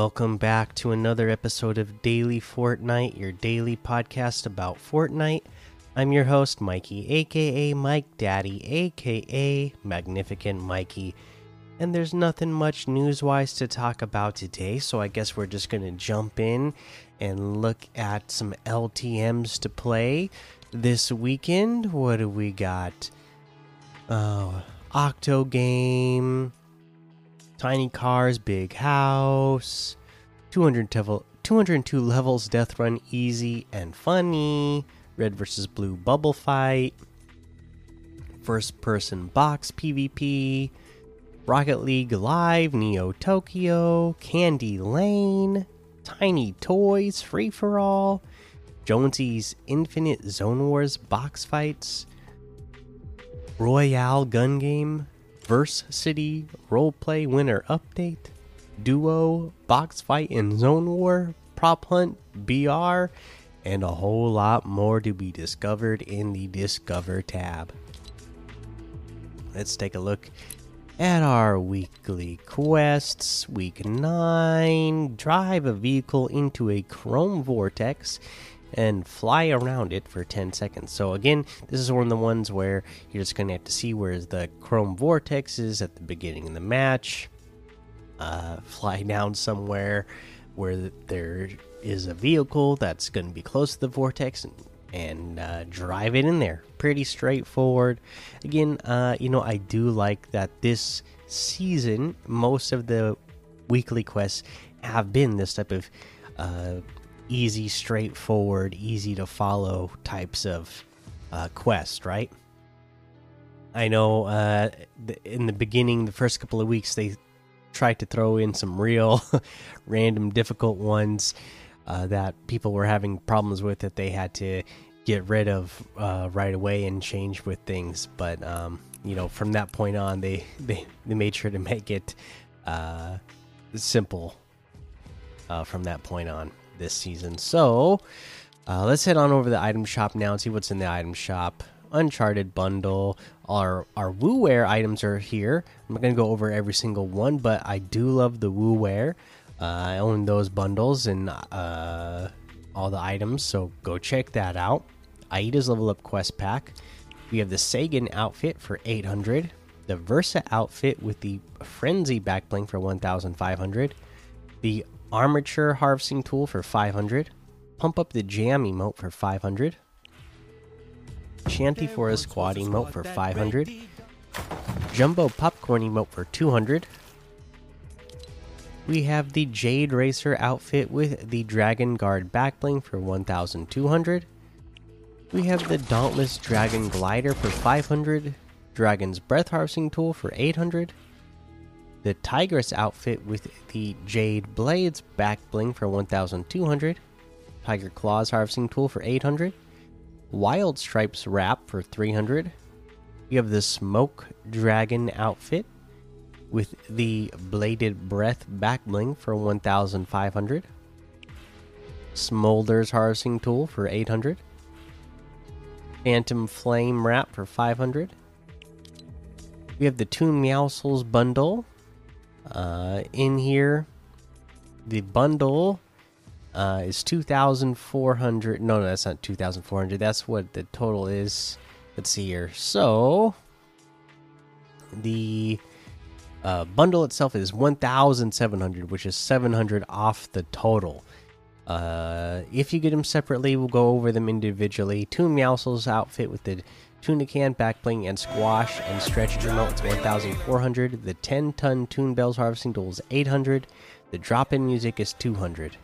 Welcome back to another episode of Daily Fortnite, your daily podcast about Fortnite. I'm your host, Mikey, aka Mike Daddy, aka Magnificent Mikey. And there's nothing much news wise to talk about today, so I guess we're just going to jump in and look at some LTMs to play this weekend. What do we got? Oh, Octo Game. Tiny Cars, Big House, 200 level, 202 levels, Death Run, Easy and Funny, Red versus Blue Bubble Fight, First Person Box PvP, Rocket League Live, Neo Tokyo, Candy Lane, Tiny Toys, Free for All, Jonesy's Infinite Zone Wars Box Fights, Royale Gun Game, Verse City Roleplay Winner Update, Duo, Box Fight and Zone War, Prop Hunt, BR, and a whole lot more to be discovered in the Discover tab. Let's take a look at our weekly quests. Week 9 Drive a vehicle into a chrome vortex and fly around it for 10 seconds. So again, this is one of the ones where you're just going to have to see where the chrome vortex is at the beginning of the match. Uh, fly down somewhere where there is a vehicle that's going to be close to the vortex and, and uh, drive it in there. Pretty straightforward. Again, uh, you know, I do like that this season, most of the weekly quests have been this type of uh, easy, straightforward, easy to follow types of uh, quest, right? I know uh, in the beginning, the first couple of weeks, they tried to throw in some real random difficult ones uh, that people were having problems with that they had to get rid of uh, right away and change with things. But um, you know, from that point on, they they, they made sure to make it uh, simple uh, from that point on this season. So uh, let's head on over to the item shop now and see what's in the item shop. Uncharted bundle. Our our WooWare items are here. I'm not gonna go over every single one, but I do love the WooWare. Uh, I own those bundles and uh, all the items, so go check that out. Aida's level up quest pack. We have the Sagan outfit for 800, the Versa outfit with the Frenzy backbling for 1,500, the Armature harvesting tool for 500, Pump up the Jam emote for 500, Shanty Forest squad emote for 500, Jumbo popcorn emote for 200. We have the Jade Racer outfit with the Dragon Guard backbling for 1200. We have the Dauntless Dragon Glider for 500, Dragon's Breath Harvesting Tool for 800, the Tigress outfit with the Jade Blades back bling for 1200, Tiger Claws Harvesting Tool for 800, Wild Stripes Wrap for 300. You have the Smoke Dragon outfit with the Bladed Breath back bling for 1500. Smolder's Harvesting Tool for 800. Phantom Flame Wrap for 500. We have the Toon Meowscles bundle uh, in here. The bundle uh, is 2,400. No, no, that's not 2,400. That's what the total is. Let's see here. So, the uh, bundle itself is 1,700, which is 700 off the total. Uh, if you get them separately, we'll go over them individually. Toon Meowscles outfit with the Tunican, Backbling, and Squash and Stretch emote is 1,400. The 10 ton tune Bells Harvesting Tool is 800. The drop in music is 200.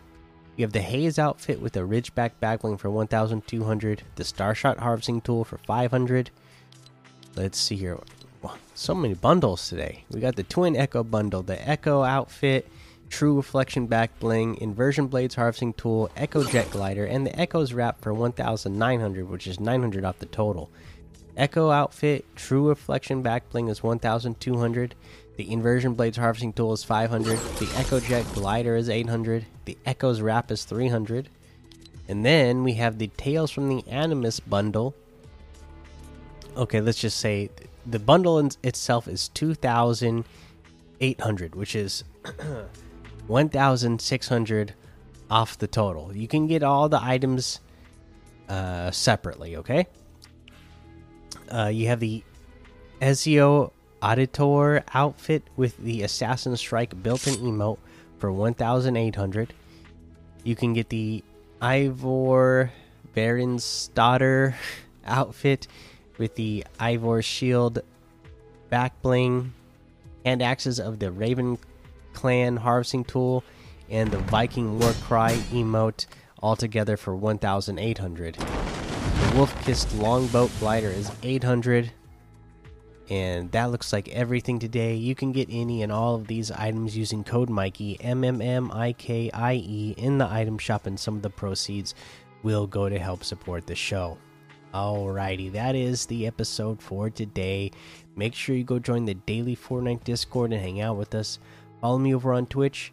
You have the Haze outfit with a Ridgeback Backbling for 1,200. The Starshot Harvesting Tool for 500. Let's see here. So many bundles today. We got the Twin Echo bundle, the Echo outfit True Reflection Back Bling, Inversion Blades Harvesting Tool, Echo Jet Glider, and the Echo's Wrap for 1,900, which is 900 off the total. Echo Outfit, True Reflection Back Bling is 1,200. The Inversion Blades Harvesting Tool is 500. The Echo Jet Glider is 800. The Echo's Wrap is 300. And then we have the Tales from the Animus bundle. Okay, let's just say the bundle in itself is 2,800, which is 1,600 off the total. You can get all the items uh, separately, okay? Uh, you have the Ezio Auditore outfit with the Assassin Strike built in emote for 1,800. You can get the Ivor Baron's daughter outfit with the Eivor Shield back bling and axes of the Raven Clan harvesting tool and the Viking War Cry emote altogether for 1,800. The Wolf Kissed Longboat Glider is 800. And that looks like everything today. You can get any and all of these items using code Mikey M M M I K I E in the item shop, and some of the proceeds will go to help support the show. Alrighty, that is the episode for today. Make sure you go join the daily Fortnite Discord and hang out with us. Follow me over on Twitch,